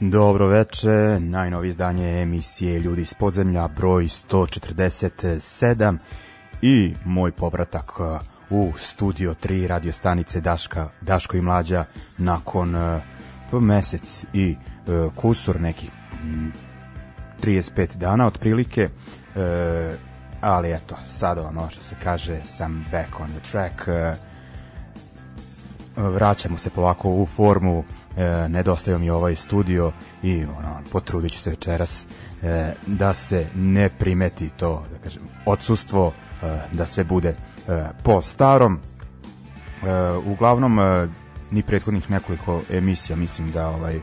Dobro veče, najnovi izdanje emisije Ljudi iz podzemlja, broj 147 i moj povratak uh, u Studio 3 radio stanice Daška, Daško i Mlađa nakon uh, mesec i uh, kusur nekih 35 dana otprilike, uh, ali eto, sada ono što se kaže, sam back on the track, uh, vraćamo se polako u formu, e, nedostaje mi ovaj studio i ono, potrudit ću se večeras e, da se ne primeti to, da kažem, odsustvo, e, da se bude e, po starom. E, uglavnom, e, ni prethodnih nekoliko emisija, mislim da ovaj, e,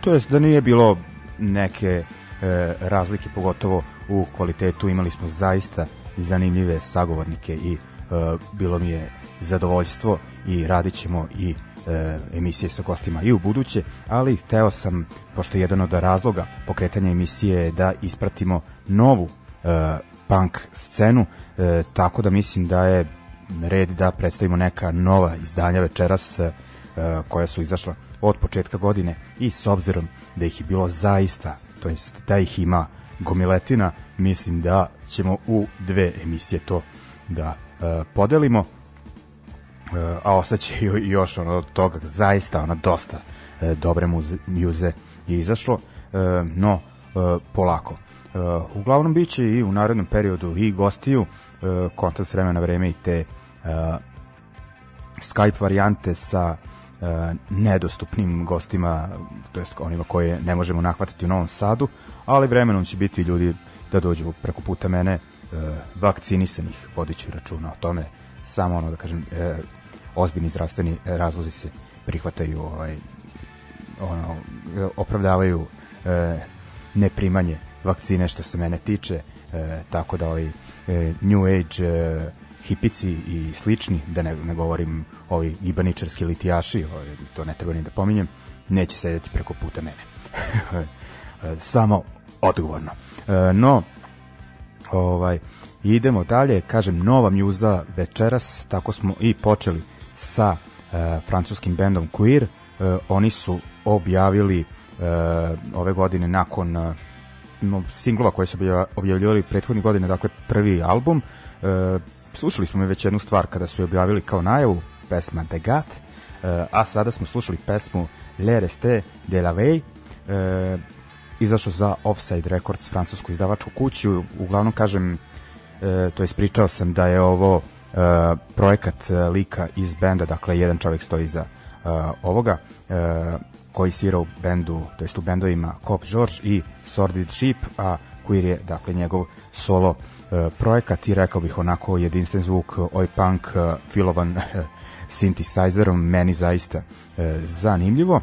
to jest da nije bilo neke e, razlike, pogotovo u kvalitetu imali smo zaista zanimljive sagovornike i E, bilo mi je zadovoljstvo i radit ćemo i e, emisije sa gostima i u buduće, ali hteo sam, pošto je jedan od razloga pokretanja emisije da ispratimo novu e, punk scenu, e, tako da mislim da je red da predstavimo neka nova izdanja večeras e, koja su izašla od početka godine i s obzirom da ih je bilo zaista, to jest da ih ima gomiletina, mislim da ćemo u dve emisije to da E, podelimo e, a ostaće još ono od toga zaista ona dosta e, dobre muze, je izašlo no polako uglavnom bit će i u narednom periodu i gostiju konta s vremena vreme i te Skype varijante sa nedostupnim gostima, to jest onima koje ne možemo nahvatiti u Novom Sadu, ali vremenom će biti ljudi da dođu preko puta mene E, vakcinisanih vodeći računa o tome samo ono da kažem e, ozbiljni zdravstveni razlozi se prihvataju ovaj ono opravdavaju e, neprimanje vakcine što se mene tiče e, tako da ovi e, new age e, hipici i slični da ne, ne govorim ovi gibaničarski litijaši ovi, ovaj, to ne treba ni da pominjem neće sedeti preko puta mene e, samo odgovorno e, no Ovaj, idemo dalje, kažem, nova mjuza večeras, tako smo i počeli sa e, francuskim bendom Queer, e, oni su objavili e, ove godine nakon e, singlova koje su objavljivali prethodne godine, dakle prvi album, e, slušali smo već jednu stvar kada su je objavili kao najavu, pesma De Gat, e, a sada smo slušali pesmu Le Reste de la Veille, e, izašao za Offside Records, francusku izdavačku kuću. Uglavnom kažem, e, to je pričao sam da je ovo e, projekat e, lika iz benda, dakle jedan čovjek stoji za e, ovoga, e, koji svira u bendu, to jest u bendovima Cop George i Sordid Sheep, a Queer je dakle njegov solo e, projekat i rekao bih onako jedinstven zvuk oj punk e, filovan e, synthesizerom meni zaista e, zanimljivo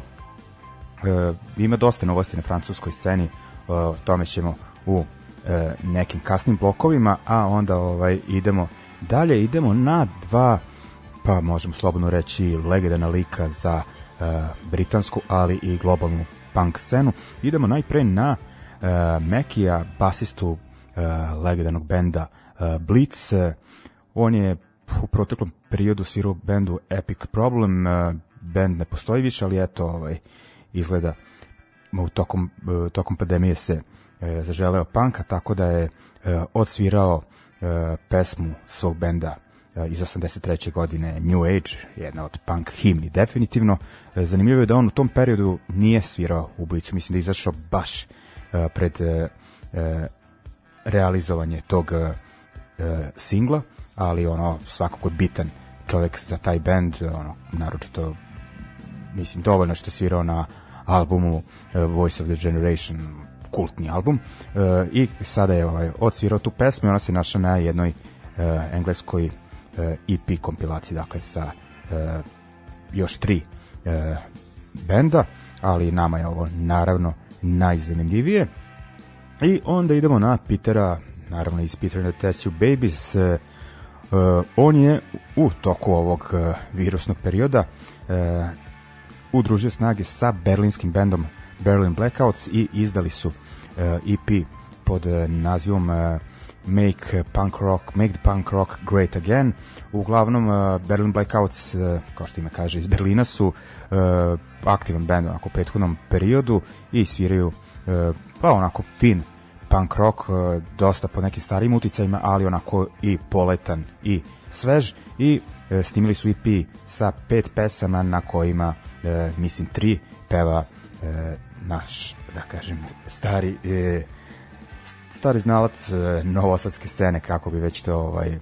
e, ima dosta novosti na francuskoj sceni, e, o tome ćemo u e, nekim kasnim blokovima, a onda ovaj idemo dalje, idemo na dva pa možemo slobodno reći legendana lika za e, britansku, ali i globalnu punk scenu. Idemo najpre na e, Mekija, basistu e, legendanog benda e, Blitz. On je u proteklom periodu svirao bendu Epic Problem, e, bend ne postoji više, ali eto, ovaj, izgleda u tokom, e, tokom pandemije se e, zaželeo panka, tako da je e, odsvirao e, pesmu svog benda e, iz 83. godine New Age, jedna od punk himni definitivno. E, zanimljivo je da on u tom periodu nije svirao u Blicu, mislim da je izašao baš pred realizovanje tog singla, ali ono svakako bitan čovek za taj bend, ono, naročito mislim, dovoljno što je svirao na albumu e, Voice of the Generation, kultni album, e, i sada je ovaj, odsvirao tu pesmu i ona se našla na jednoj e, engleskoj EP kompilaciji, dakle, sa još tri benda, ali nama je ovo naravno najzanimljivije. I onda idemo na Petera, naravno iz Peter and the Test Tube Babies. Uh, on je u toku ovog uh, virusnog perioda uh, udružio snage sa berlinskim bendom Berlin Blackouts i izdali su EP eh, e pod eh, nazivom eh, Make Punk Rock, Make the Punk Rock Great Again. Uglavnom Berlin Blackouts, kao što ime kaže, iz Berlina su aktivan bend onako u prethodnom periodu i sviraju pa onako fin punk rock, dosta po nekim starim uticajima, ali onako i poletan i svež i snimili su EP sa pet pesama na kojima e, mislim tri, peva e, naš, da kažem, stari e, stari znalac e, novosadske scene, kako bi već to ovaj, e,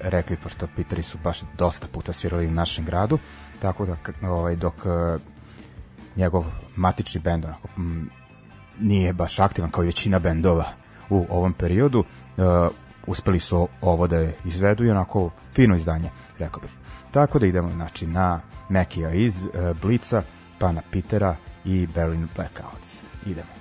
rekli, pošto Piteri su baš dosta puta svirali u našem gradu, tako da ovaj, dok e, njegov matični bend onako, m, nije baš aktivan kao i većina bendova u ovom periodu, e, uspeli su ovo da izvedu i onako fino izdanje rekao bih. Tako da idemo znači, na Mekija iz e, Blica, pa na Pitera i Berlin Blackouts. Idemo.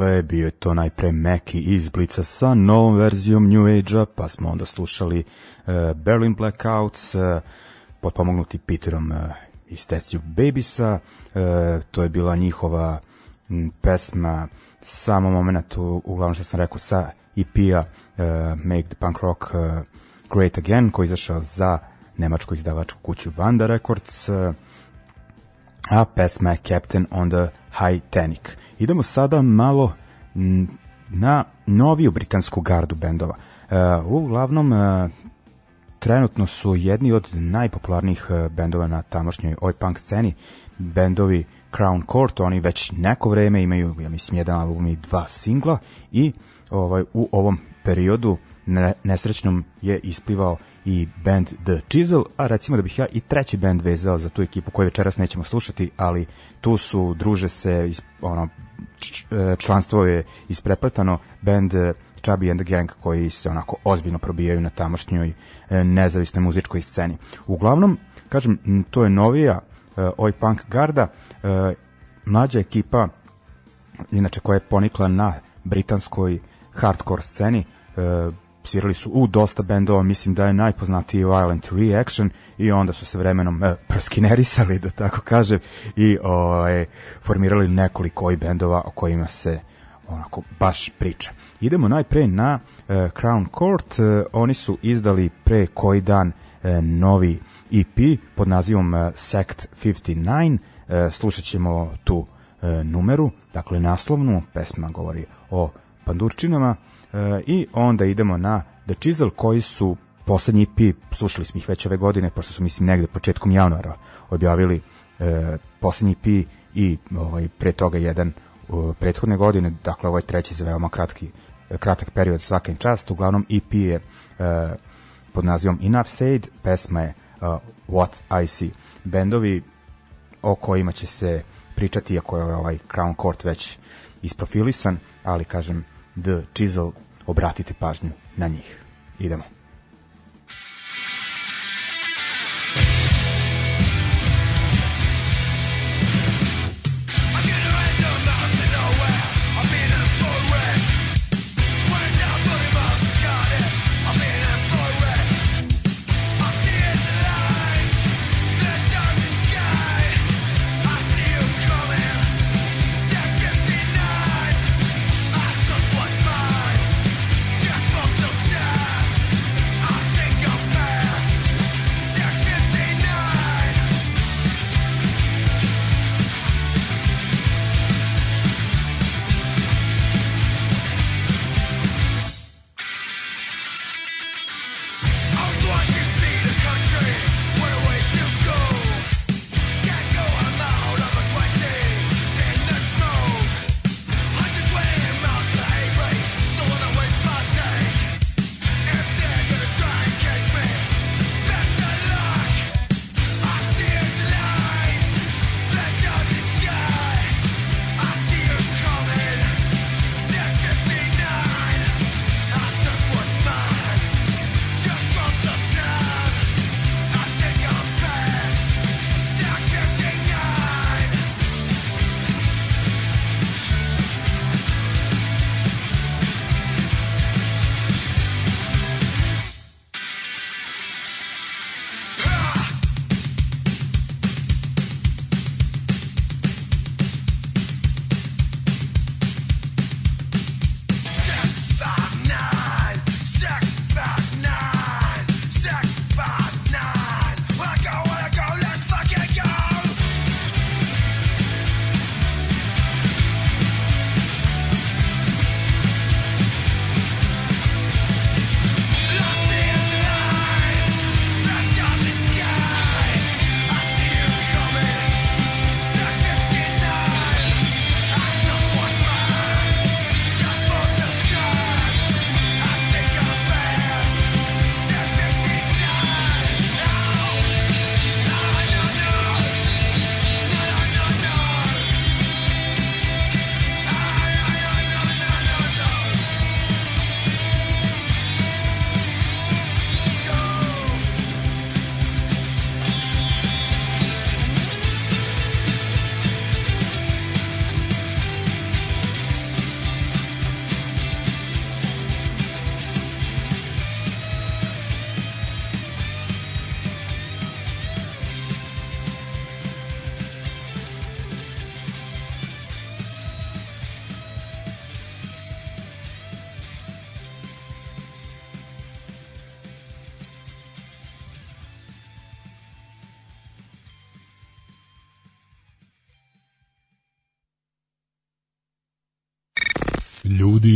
Dakle, bio je to najpre Meki iz Blica sa novom verzijom New Age-a, pa smo onda slušali uh, Berlin Blackouts, uh, potpomognuti Peterom uh, iz Testiju Babisa, uh, to je bila njihova m, pesma samo moment, u, uglavnom što sam rekao, sa EP-a uh, Make the Punk Rock uh, Great Again, koji je izašao za nemačku izdavačku kuću Vanda Records, uh, a pesma je Captain on the Titanic. Idemo sada malo na noviju britansku gardu bendova. E, uglavnom, e, trenutno su jedni od najpopularnijih e, bendova na tamošnjoj oj punk sceni, bendovi Crown Court, oni već neko vreme imaju, ja mislim, jedan album i dva singla i ovaj, u ovom periodu nesrećnom je isplivao i band The Chisel, a recimo da bih ja i treći band vezao za tu ekipu koju večeras nećemo slušati, ali tu su, druže se, ono, e, članstvo je isprepletano, band e, Chubby and the Gang koji se onako ozbiljno probijaju na tamošnjoj e, nezavisnoj muzičkoj sceni. Uglavnom, kažem, to je novija oj punk garda, mlađa ekipa, inače koja je ponikla na britanskoj hardcore sceni, svirali su u dosta bendova, mislim da je najpoznatiji Violent Reaction i onda su se vremenom e, proskinerisali, da tako kažem, i o, ovaj, e, formirali nekoliko i bendova o kojima se onako baš priča. Idemo najpre na e, Crown Court, e, oni su izdali pre koji dan e, novi EP pod nazivom e, Sect 59, e, slušat ćemo tu e, numeru, dakle naslovnu, pesma govori o pandurčinama, I onda idemo na The Chisel koji su poslednji EP, slušali smo ih već ove godine, pošto su mislim negde početkom januara objavili e, poslednji EP i ovaj, pre toga jedan o, e, prethodne godine, dakle ovo je treći za veoma kratki, e, kratak period svaka im čast, uglavnom EP je e, pod nazivom Enough Said, pesma je uh, What I See. Bendovi o kojima će se pričati, iako je ovaj Crown Court već isprofilisan, ali kažem, The Chisel, obratite pažnju na njih. Idemo.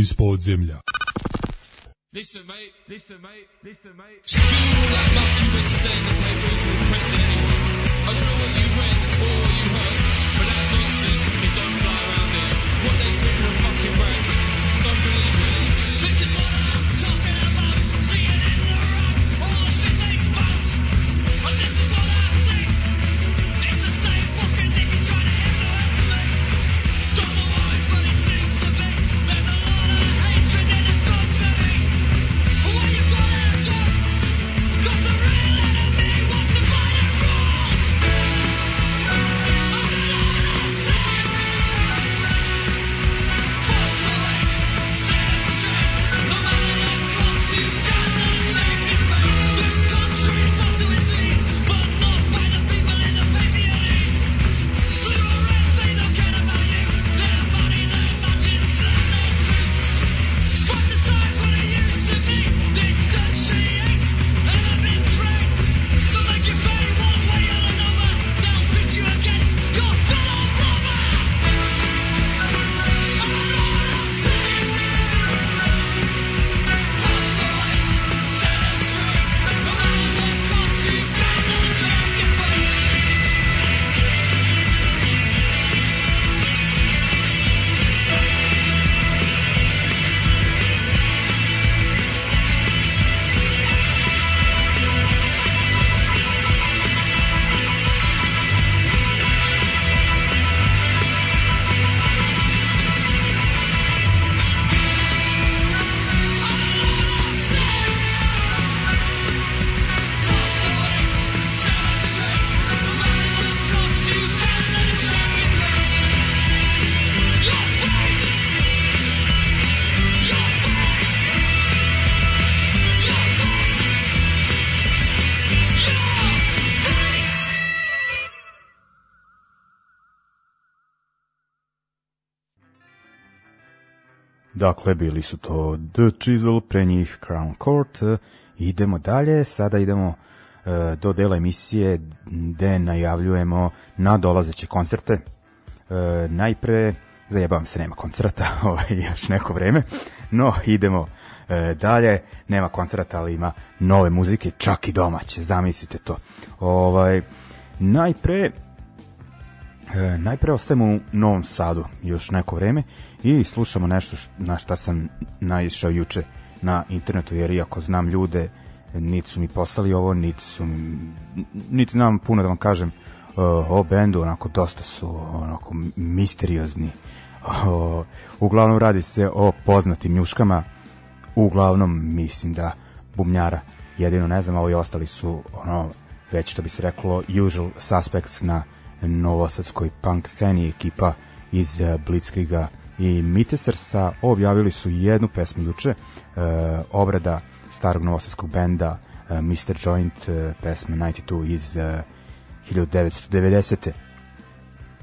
iz podzemlja. Listen, mate. Listen, mate. Listen, mate. Spin all that muck you read today in the papers or pressing anyone. I don't know what you read or what you heard, but that nonsense, it don't fly around here. What they print in a fucking rag. Don't believe me. This is what I Dakle, bili su to The Chisel, pre njih Crown Court. Idemo dalje, sada idemo e, do dela emisije gde najavljujemo na dolazeće koncerte. E, najpre, zajebam se, nema koncerta ovaj, još neko vreme, no idemo e, dalje, nema koncerta, ali ima nove muzike, čak i domaće, zamislite to. Ovaj, najpre, najpre ostajemo u Novom Sadu još neko vreme i slušamo nešto na šta sam naišao juče na internetu, jer iako znam ljude, niti su mi poslali ovo, niti su niti znam puno da vam kažem eh, o bendu, onako dosta su onako misteriozni. Eh, uglavnom radi se o poznatim njuškama, uglavnom mislim da bubnjara jedino ne znam, a ovi ostali su ono, već što bi se reklo usual suspects na novosadskoj punk sceni ekipa iz eh, Blitzkriga i Mitesrsa objavili su jednu pesmu juče, uh, obrada starog novosadskog benda e, Mr. Joint, e, pesma 92 iz e, 1990.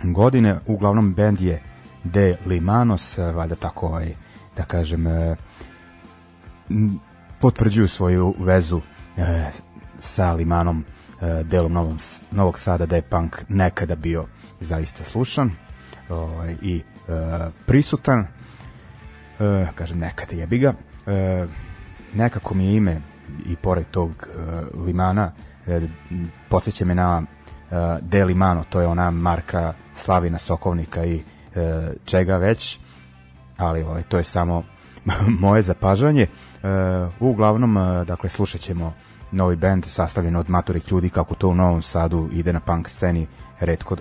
godine. Uglavnom, bend je De Limanos, e, valjda tako ovaj, da kažem, e, potvrđuju svoju vezu e, sa Limanom, e, delom novom, Novog Sada, da je punk nekada bio zaista slušan ovaj, i E, prisutan e, kažem nekad jebi ga e, nekako mi je ime i pored tog limana podsjeća me na De Limano, to je ona marka Slavina Sokovnika i čega već ali ovaj, to je samo moje zapažanje. uglavnom, dakle, slušat ćemo novi band sastavljen od maturih ljudi, kako to u Novom Sadu ide na punk sceni, redko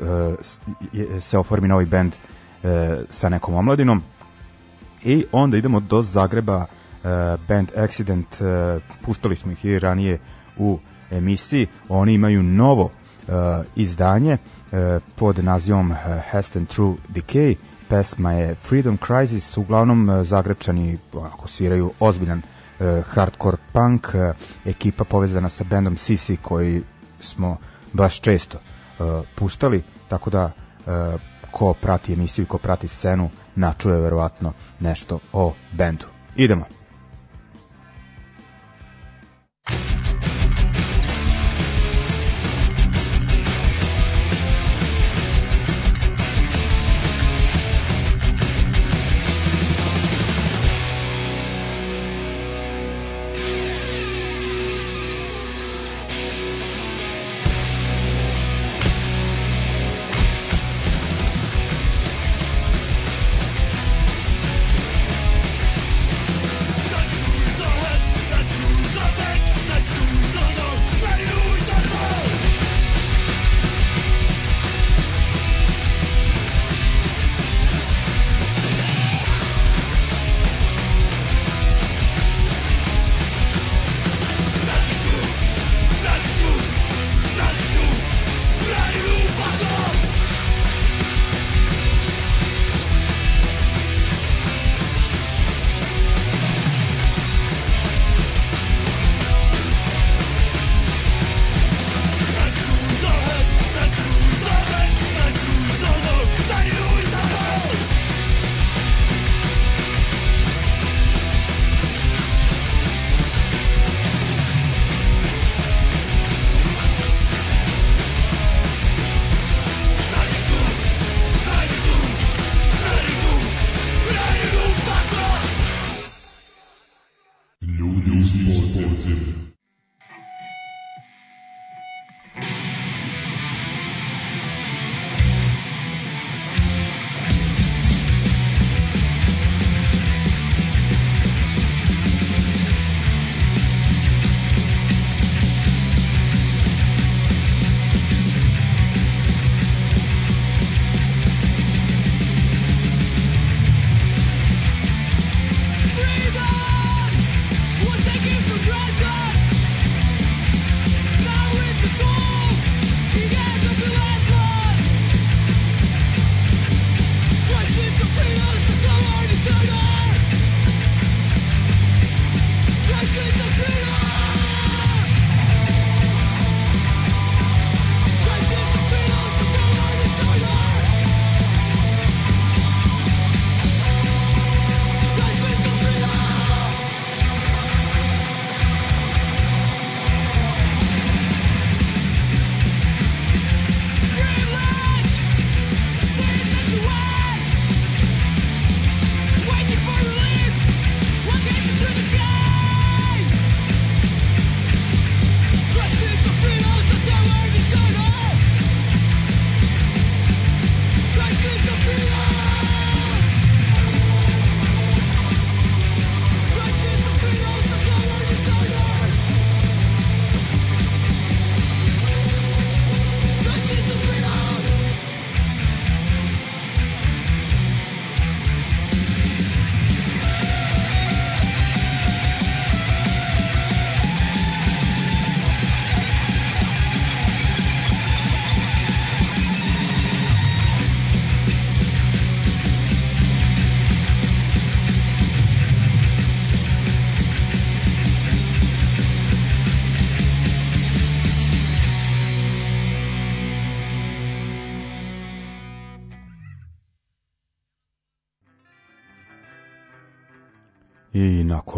se oformi novi band e, sa nekom omladinom. I onda idemo do Zagreba, e, band Accident, e, puštali smo ih i ranije u emisiji. Oni imaju novo e, izdanje e, pod nazivom e, Hast True Decay. Pesma je Freedom Crisis, uglavnom e, Zagrepčani onako, sviraju ozbiljan e, hardcore punk, e, ekipa povezana sa bendom Sisi koji smo baš često e, puštali, tako da e, ko prati emisiju i ko prati scenu načuje verovatno nešto o bendu. Idemo.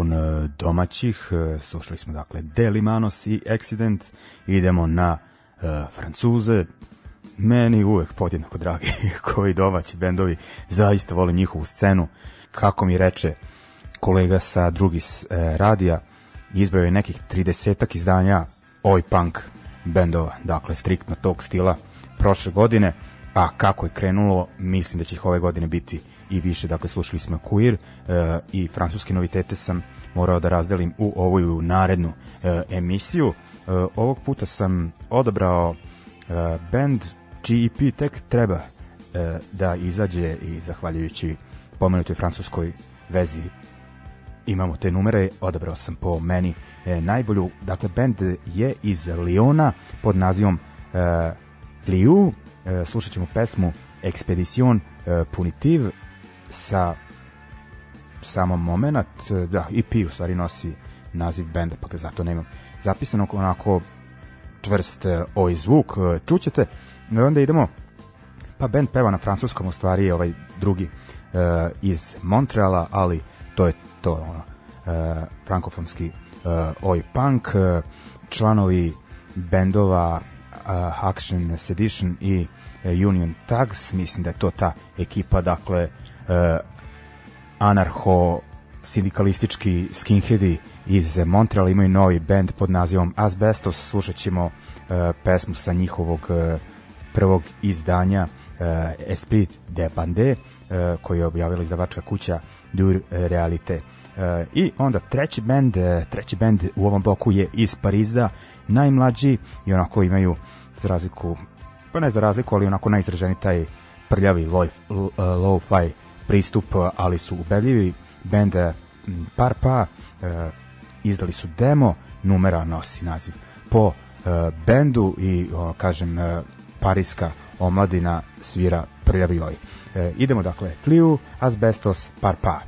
nakon e, domaćih e, slušali smo dakle Delimanos i Accident idemo na e, Francuze meni uvek podjednako dragi koji domaći bendovi zaista volim njihovu scenu kako mi reče kolega sa drugi e, radija izbrao je nekih 30 izdanja oj punk bendova dakle striktno tog stila prošle godine a kako je krenulo mislim da će ih ove godine biti i više. Dakle, slušali smo Queer e, i francuske novitete sam morao da razdelim u ovu narednu e, emisiju. E, ovog puta sam odabrao e, band čiji tek treba e, da izađe i zahvaljujući pomenutoj francuskoj vezi imamo te numere, odabrao sam po meni e, najbolju. Dakle, band je iz Liona pod nazivom e, Liu. E, slušat ćemo pesmu Expedition e, Punitive sa samo moment, e, da, EP u stvari nosi naziv benda, pa zato nemam zapisano onako čvrst e, oj ovaj zvuk, e, čućete. no onda idemo, pa band peva na francuskom, u stvari je ovaj drugi uh, iz Montreala, ali to je to, ono, uh, frankofonski uh, oj ovaj punk, članovi bendova Action Sedition i Union Tags, mislim da je to ta ekipa, dakle, uh, Eh, anarho sindikalistički skinheadi iz Montreala imaju novi band pod nazivom Asbestos. Slušat ćemo eh, pesmu sa njihovog eh, prvog izdanja Esprit de Bande koji je objavila izdavačka kuća Dur Realite. I onda treći band, treći band u ovom bloku je iz Pariza, najmlađi i onako imaju za razliku, pa ne za razliku, ali onako najizraženi taj prljavi lo-fi pristup, ali su ubedljivi. Bend eh, Parpa e, izdali su demo, numera nosi naziv po e, bendu i, o, kažem, e, parijska omladina svira prljavi joj. E, idemo dakle, Kliu, Asbestos, Parpa.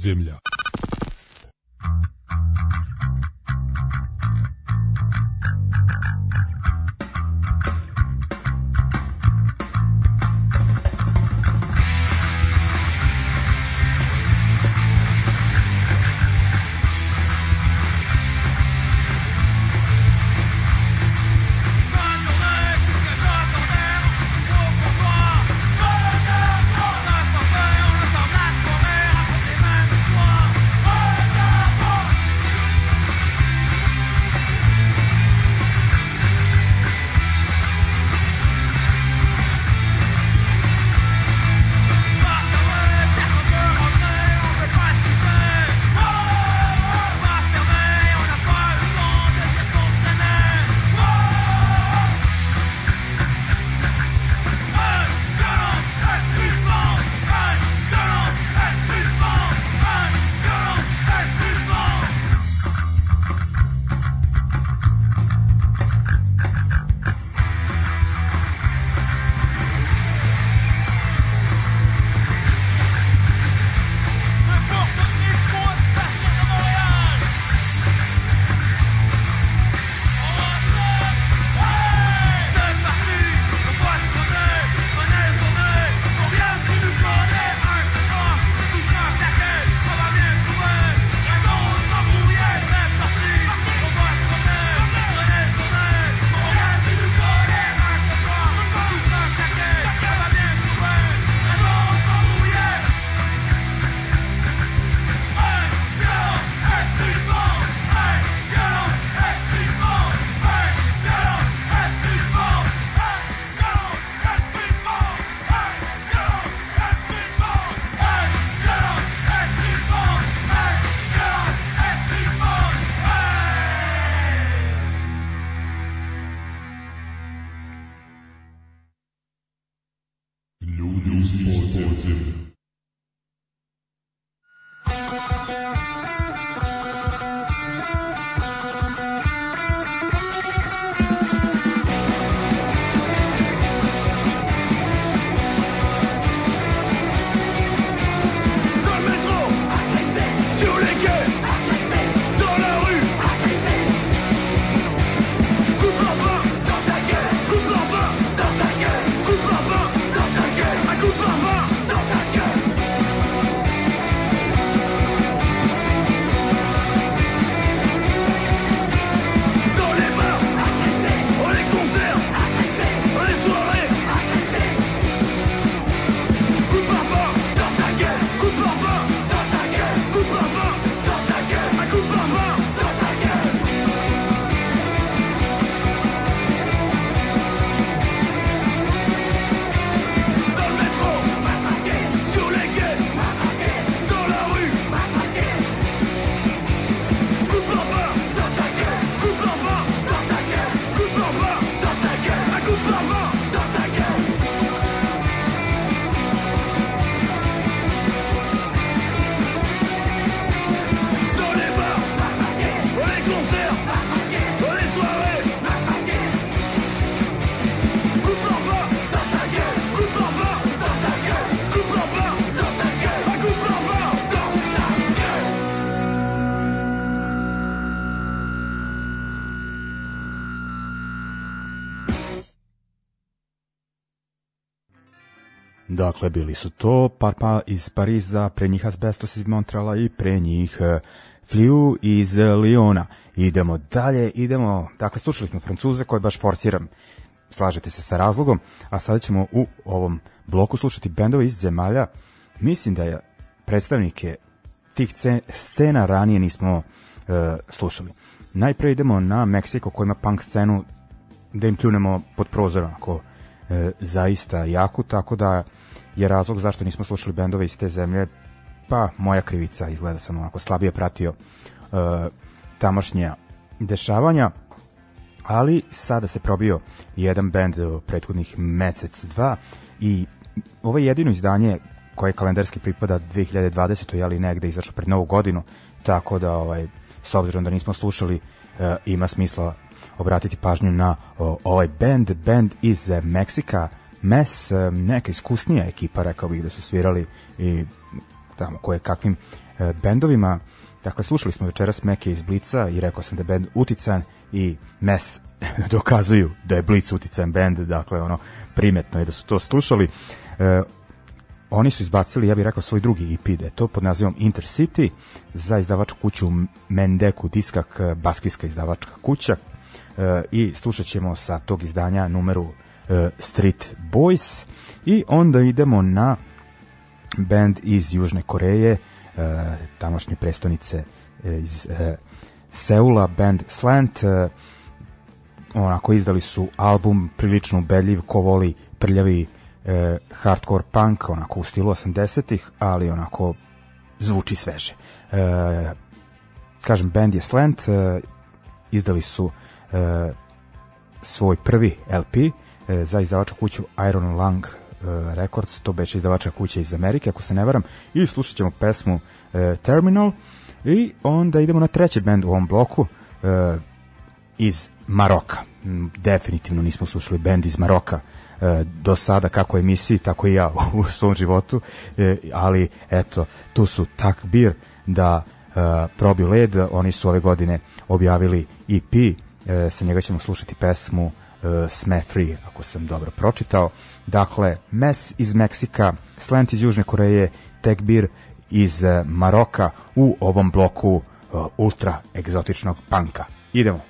подземля. Dakle, bili su to Parpa iz Pariza, pre njih Asbestos iz Montreala i pre njih e, Fliu iz Liona. Idemo dalje, idemo, dakle, slušali smo Francuze koje baš forsiram. Slažete se sa razlogom, a sada ćemo u ovom bloku slušati bendove iz zemalja. Mislim da je predstavnike tih scena ranije nismo e, slušali. Najpre idemo na Meksiko koji ima punk scenu da im pljunemo pod prozor ako e, zaista jaku, tako da je razlog zašto nismo slušali bendove iz te zemlje, pa moja krivica, izgleda sam onako slabije pratio uh, tamošnja dešavanja, ali sada se probio jedan bend uh, prethodnih mesec, dva i ovo je jedino izdanje koje kalendarski pripada 2020. ali negde izašao pred novu godinu, tako da ovaj, s obzirom da nismo slušali e, ima smisla obratiti pažnju na o, uh, ovaj bend band iz Meksika Mes, e, neka iskusnija ekipa, rekao bih da su svirali i tamo koje kakvim e, bendovima. Dakle, slušali smo večeras Meke iz Blica i rekao sam da je bend utican i Mes dokazuju da je Blic utican bend, dakle, ono, primetno je da su to slušali. E, oni su izbacili, ja bih rekao, svoj drugi EP, da je to pod nazivom Intercity, za izdavačku kuću Mendeku Diskak, e, baskijska izdavačka kuća, e, i slušat ćemo sa tog izdanja numeru E, Street Boys i onda idemo na band iz Južne Koreje, e, tamošnje prestonice e, iz Seula, band Slant, onako izdali su album prilično ubedljiv, ko voli prljavi e, hardcore punk, onako u stilu 80-ih, ali onako zvuči sveže. E, kažem, band je Slant, e, izdali su e, svoj prvi LP, E, za izdavača kuću Iron Lung e, Records, to beće izdavača kuće iz Amerike, ako se ne varam, i slušat ćemo pesmu e, Terminal i onda idemo na treći bend u ovom bloku iz Maroka. Definitivno nismo slušali bend iz Maroka do sada kako emisiji, tako i ja u svom životu, ali eto, tu su takbir da probiju led, oni su ove godine objavili EP, sa njega ćemo slušati pesmu Eh, Smefri, ako sam dobro pročitao. Dakle, Mes iz Meksika, Slant iz Južne Koreje, Tekbir iz eh, Maroka u ovom bloku eh, ultra egzotičnog panka. Idemo.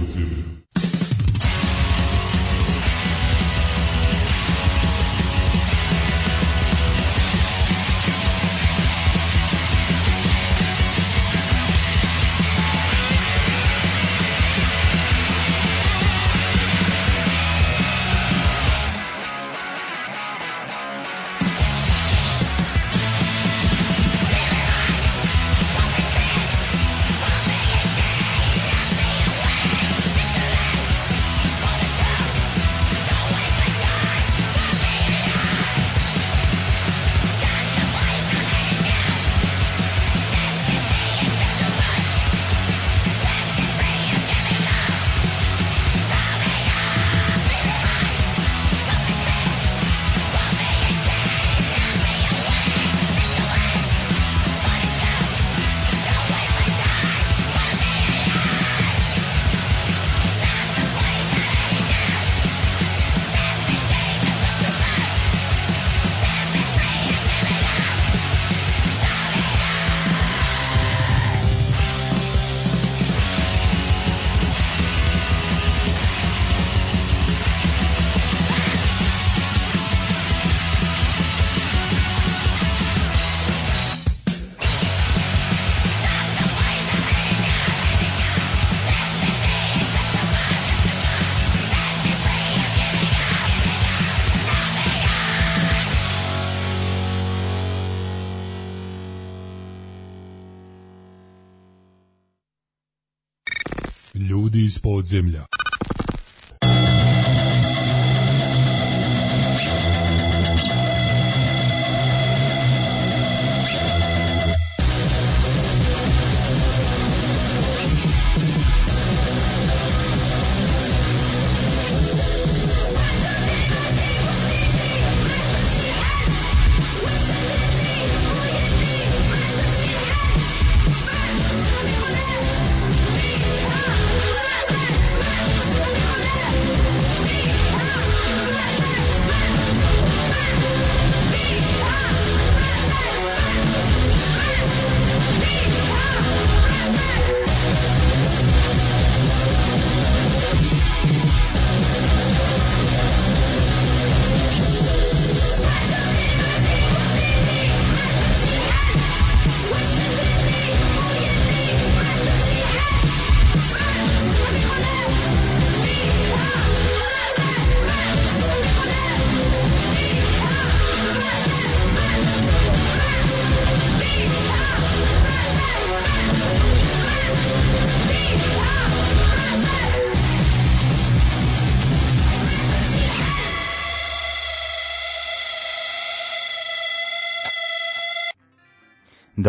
with him.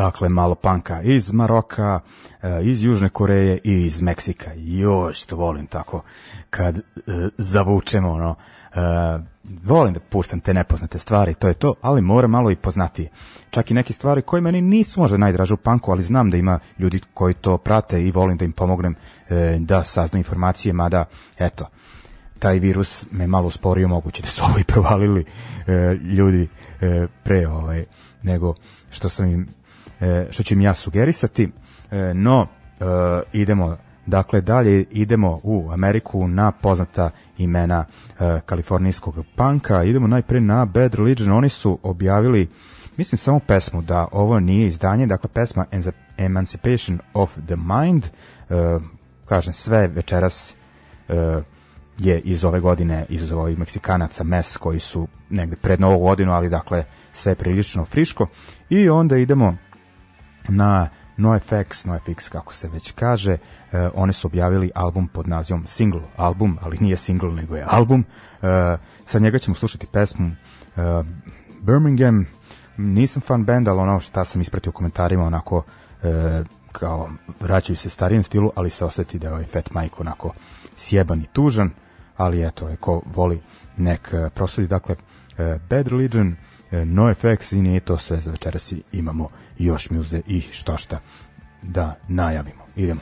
dakle malo panka iz Maroka, eh, iz Južne Koreje i iz Meksika. Još to volim tako kad e, eh, zavučemo ono e, volim da puštam te nepoznate stvari, to je to, ali mora malo i poznatije. Čak i neke stvari koje meni nisu možda najdraže u panku, ali znam da ima ljudi koji to prate i volim da im pomognem e, da saznu informacije, mada, eto, taj virus me malo usporio, moguće da su ovo i provalili e, ljudi e, pre ovaj, nego što sam im E, što ću im ja sugerisati, e, no e, idemo Dakle, dalje idemo u Ameriku na poznata imena kalifornijskog panka. Idemo najprije na Bad Religion. Oni su objavili, mislim, samo pesmu da ovo nije izdanje. Dakle, pesma Emancipation of the Mind. kažem, sve večeras je iz ove godine izuzeo ovih Meksikanaca mes koji su negde pred novu godinu, ali dakle, sve prilično friško. I onda idemo na NoFX, NoFX kako se već kaže, e, one su objavili album pod nazivom Single album, ali nije single nego je album. E, sa njega ćemo slušati pesmu e, Birmingham. Nisam fan band, ali ono šta sam ispratio u komentarima, onako e, kao vraćaju se starijem stilu, ali se oseti da je ovaj Fat Mike onako sjeban i tužan, ali eto, ko voli nek e, prosudi. Dakle, e, Bad Religion, E, NoFX i nije to sve za večeras imamo još muze i što šta da najavimo. Idemo.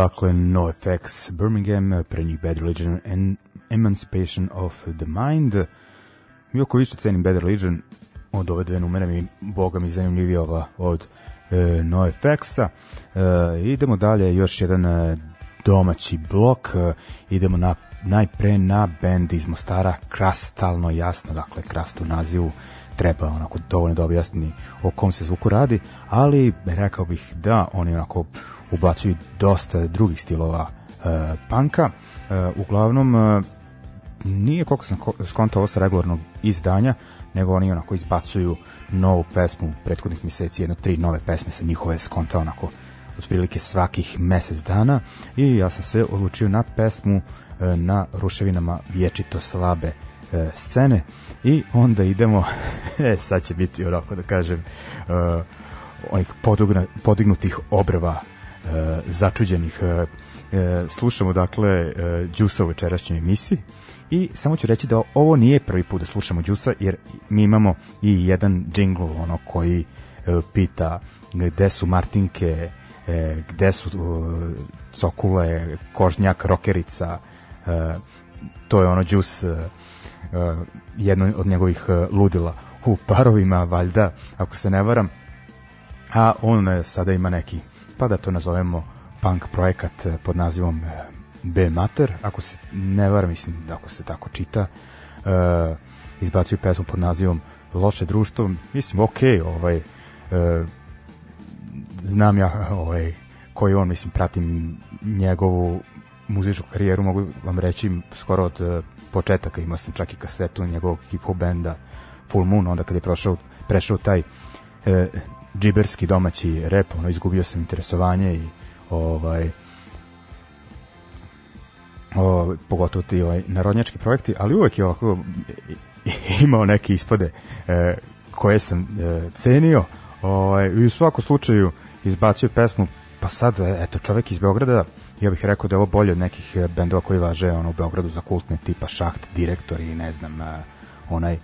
dakle No Effects Birmingham, pre njih Bad Religion and Emancipation of the Mind. Iako više cenim Bad Religion, od ove dve numere mi, boga mi zanimljivija ova od e, effects a E, idemo dalje, još jedan e, domaći blok, e, idemo na najpre na bend iz Mostara Krastalno jasno, dakle Krast u nazivu treba onako dovoljno da objasni o kom se zvuku radi, ali rekao bih da oni onako ubacuju dosta drugih stilova e, panka. E, uglavnom, e, nije koliko sam skontao ovo sa regularnog izdanja, nego oni onako izbacuju novu pesmu prethodnih meseci, jedno tri nove pesme sa njihove skontao onako otprilike svakih mesec dana i ja sam se odlučio na pesmu e, na ruševinama vječito slabe e, scene i onda idemo e, sad će biti onako da kažem e, onih podignutih obrva E, začuđenih e, e, slušamo dakle Đusa u večerašnjoj emisiji i samo ću reći da ovo nije prvi put da slušamo Đusa jer mi imamo i jedan džingl ono koji pita gde su Martinke gde su cokule, kožnjak, rokerica to je ono Đus jedno od njegovih ludila u parovima valjda ako se ne varam a on sada ima neki pa da to nazovemo punk projekat eh, pod nazivom eh, B Mater, ako se ne varam, mislim da ako se tako čita, e, izbacuju pesmu pod nazivom Loše društvo, mislim, ok, ovaj, e, znam ja ovaj, koji on, mislim, pratim njegovu muzičku karijeru, mogu vam reći, skoro od početaka imao sam čak i kasetu njegovog hip-hop benda Full Moon, onda kad je prošao, prešao taj e, džiberski domaći rep, ono, izgubio sam interesovanje i ovaj, o, pogotovo ti ovaj, narodnjački projekti, ali uvek je ovako imao neke ispade e, koje sam e, cenio ovaj, i u svakom slučaju izbacio pesmu, pa sad eto čovek iz Beograda, ja bih rekao da je ovo bolje od nekih bendova koji važe ono, u Beogradu za kultne tipa Šaht, Direktor i ne znam e, onaj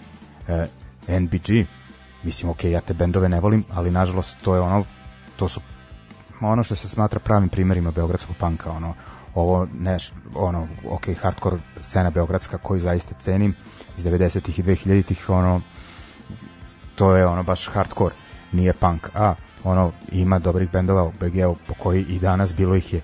a, e, NBG mislim, ok, ja te bendove ne volim, ali nažalost to je ono, to su ono što se smatra pravim primerima beogradskog panka, ono, ovo ne, ono, ok, hardcore scena beogradska koju zaista cenim iz 90-ih i 2000-ih, ono, to je ono baš hardcore, nije punk, a ono, ima dobrih bendova u BG-u po koji i danas bilo ih je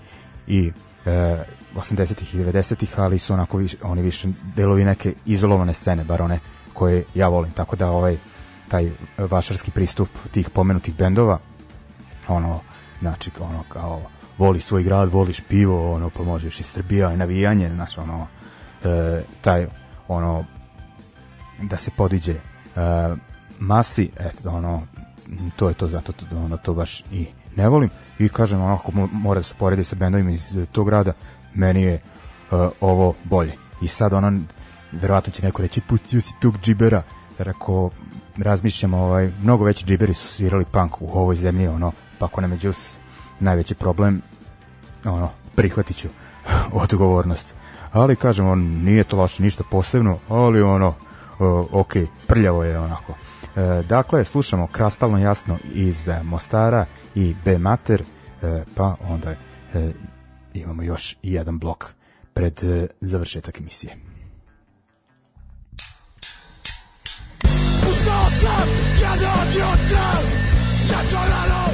i e, 80-ih i 90-ih, ali su onako više, oni više delovi neke izolovane scene, bar one koje ja volim, tako da ovaj, taj vašarski pristup tih pomenutih bendova ono znači ono kao voliš svoj grad, voliš pivo, ono pa možeš i Srbija i navijanje, znači ono e, taj ono da se podiđe e, masi, eto ono to je to zato to, ono to baš i ne volim i kažem onako mora da se poredi sa bendovima iz tog grada, meni je e, ovo bolje. I sad ona verovatno će neko reći pustio si tog džibera, rekao razmišljamo, ovaj, mnogo veći džiberi su svirali punk u ovoj zemlji, ono, pa ako nam je Juice najveći problem, ono, prihvatit ću odgovornost. Ali, kažem, on nije to baš ništa posebno, ali, ono, ok, prljavo je onako. E, dakle, slušamo Krastalno jasno iz e, Mostara i B Mater, e, pa onda e, imamo još jedan blok pred e, završetak emisije. Dios, mío! ya solo lo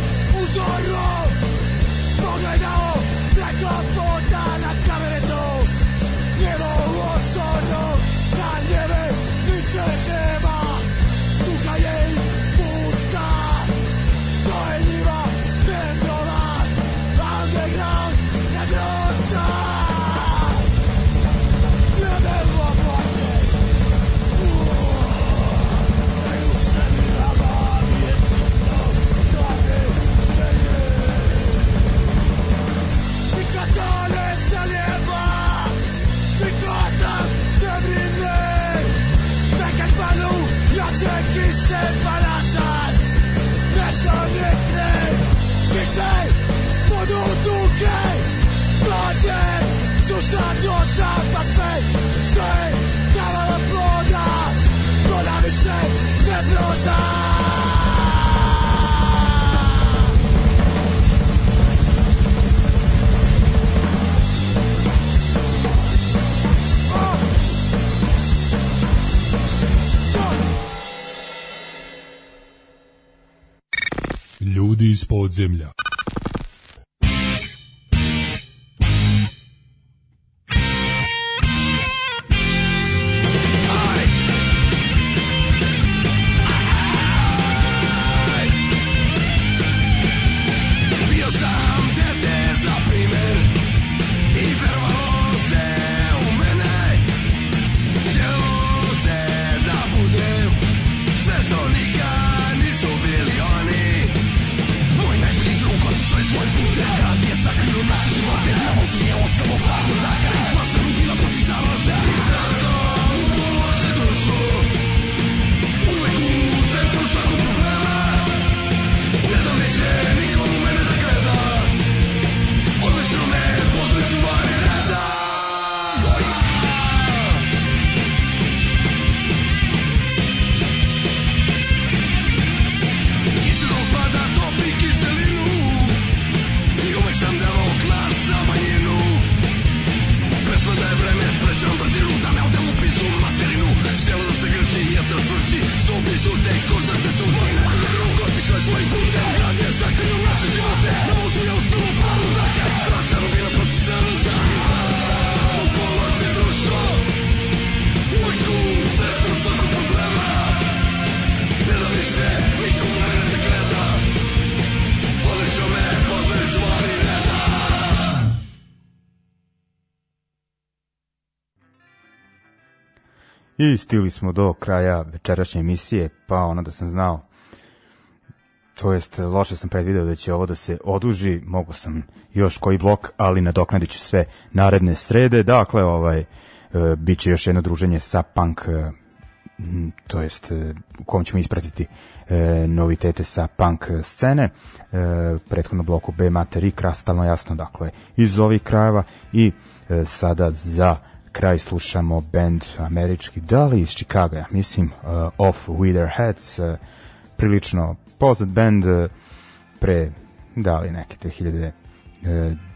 ljudi iz podzemlja. Ostalo pravno da I stili smo do kraja večerašnje emisije, pa ono da sam znao, to jest loše sam predvideo da će ovo da se oduži, mogu sam još koji blok, ali nadoknadit ću sve naredne srede, dakle, ovaj, e, bit će još jedno druženje sa punk, e, to jest e, u kom ćemo ispratiti e, novitete sa punk scene e, prethodno bloku B Mater i krastalno jasno dakle iz ovih krajeva i e, sada za kraj slušamo band američki, Dali iz Čikaga, mislim, uh, Off With Their Hats, uh, prilično poznat band uh, pre, da li neke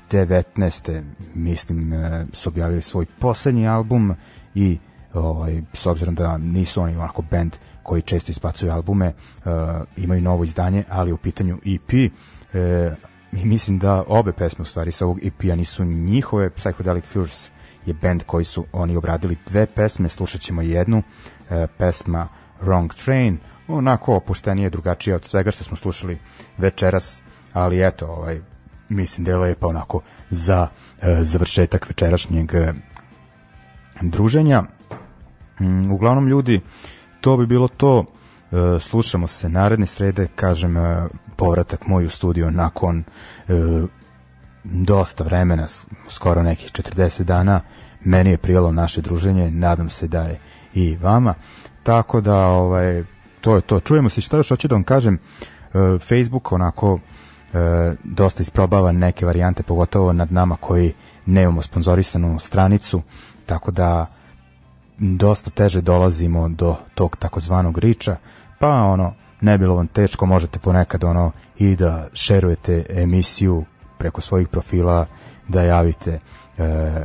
2019. Uh, mislim, uh, su objavili svoj poslednji album i ovaj, s obzirom da nisu oni onako band koji često ispacuju albume, uh, imaju novo izdanje, ali u pitanju EP, uh, i mislim da obe pesme u stvari sa ovog EP-a nisu njihove Psychedelic Furs je band koji su oni obradili dve pesme, slušat ćemo jednu, e, pesma Wrong Train, onako opuštenije, drugačije od svega što smo slušali večeras, ali eto, ovaj, mislim da je lepa onako za e, završetak večerašnjeg e, druženja. Mm, uglavnom ljudi, to bi bilo to, e, slušamo se naredne srede, kažem, e, povratak moj u studio nakon e, dosta vremena, skoro nekih 40 dana, meni je prijelo naše druženje, nadam se da je i vama. Tako da, ovaj, to je to. Čujemo se, šta još hoću da vam kažem, e, Facebook onako e, dosta isprobava neke varijante, pogotovo nad nama koji ne nemamo sponzorisanu stranicu, tako da dosta teže dolazimo do tog takozvanog riča, pa ono, ne bilo vam teško, možete ponekad ono i da šerujete emisiju preko svojih profila da javite e,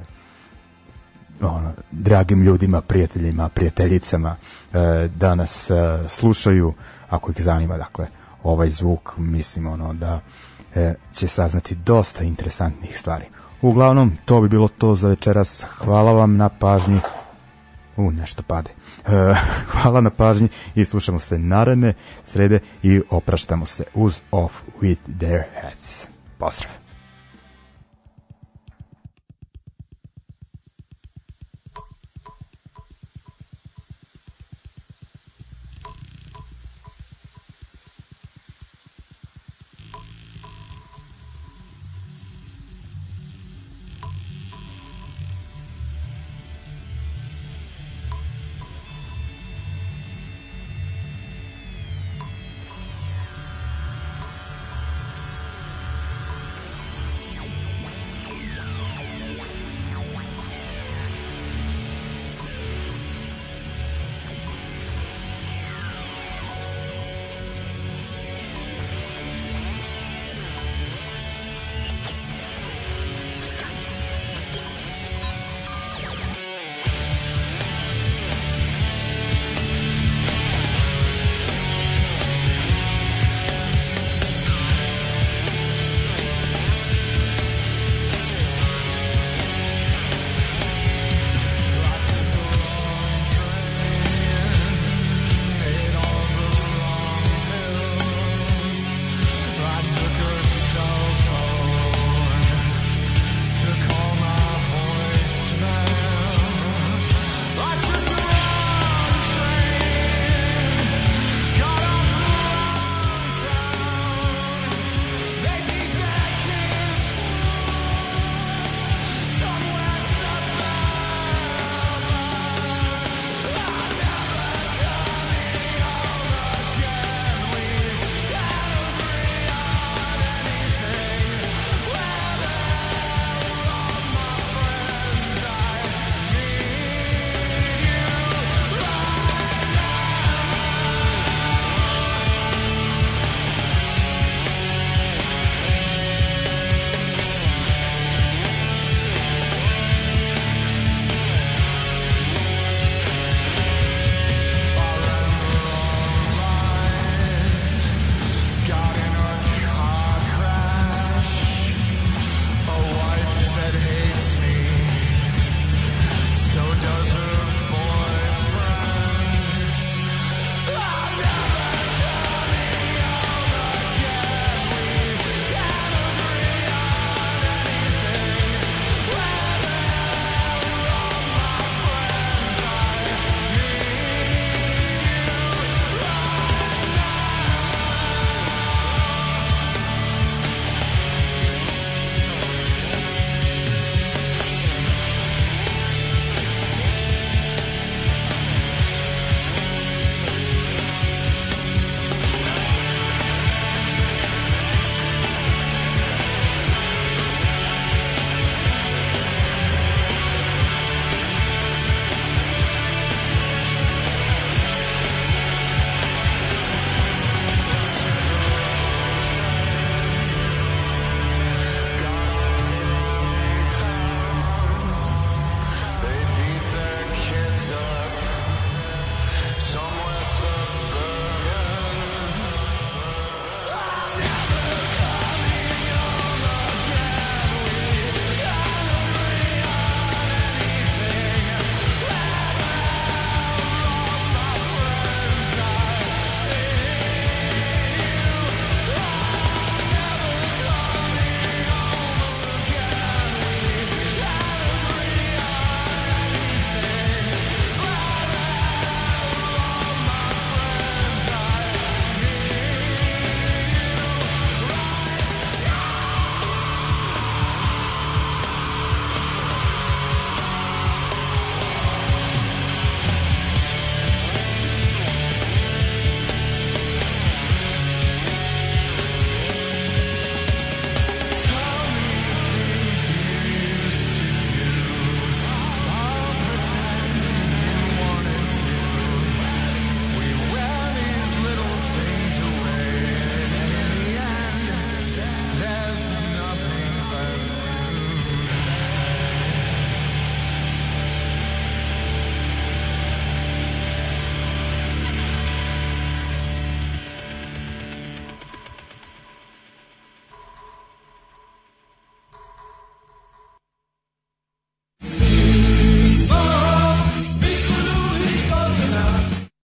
ono, dragim ljudima, prijateljima, prijateljicama e, da nas e, slušaju ako ih zanima dakle ovaj zvuk mislim ono da e, će saznati dosta interesantnih stvari. Uglavnom to bi bilo to za večeras. Hvala vam na pažnji. U, nešto pade. E, hvala na pažnji i slušamo se naredne srede i opraštamo se uz Off With Their Heads. Pozdrav!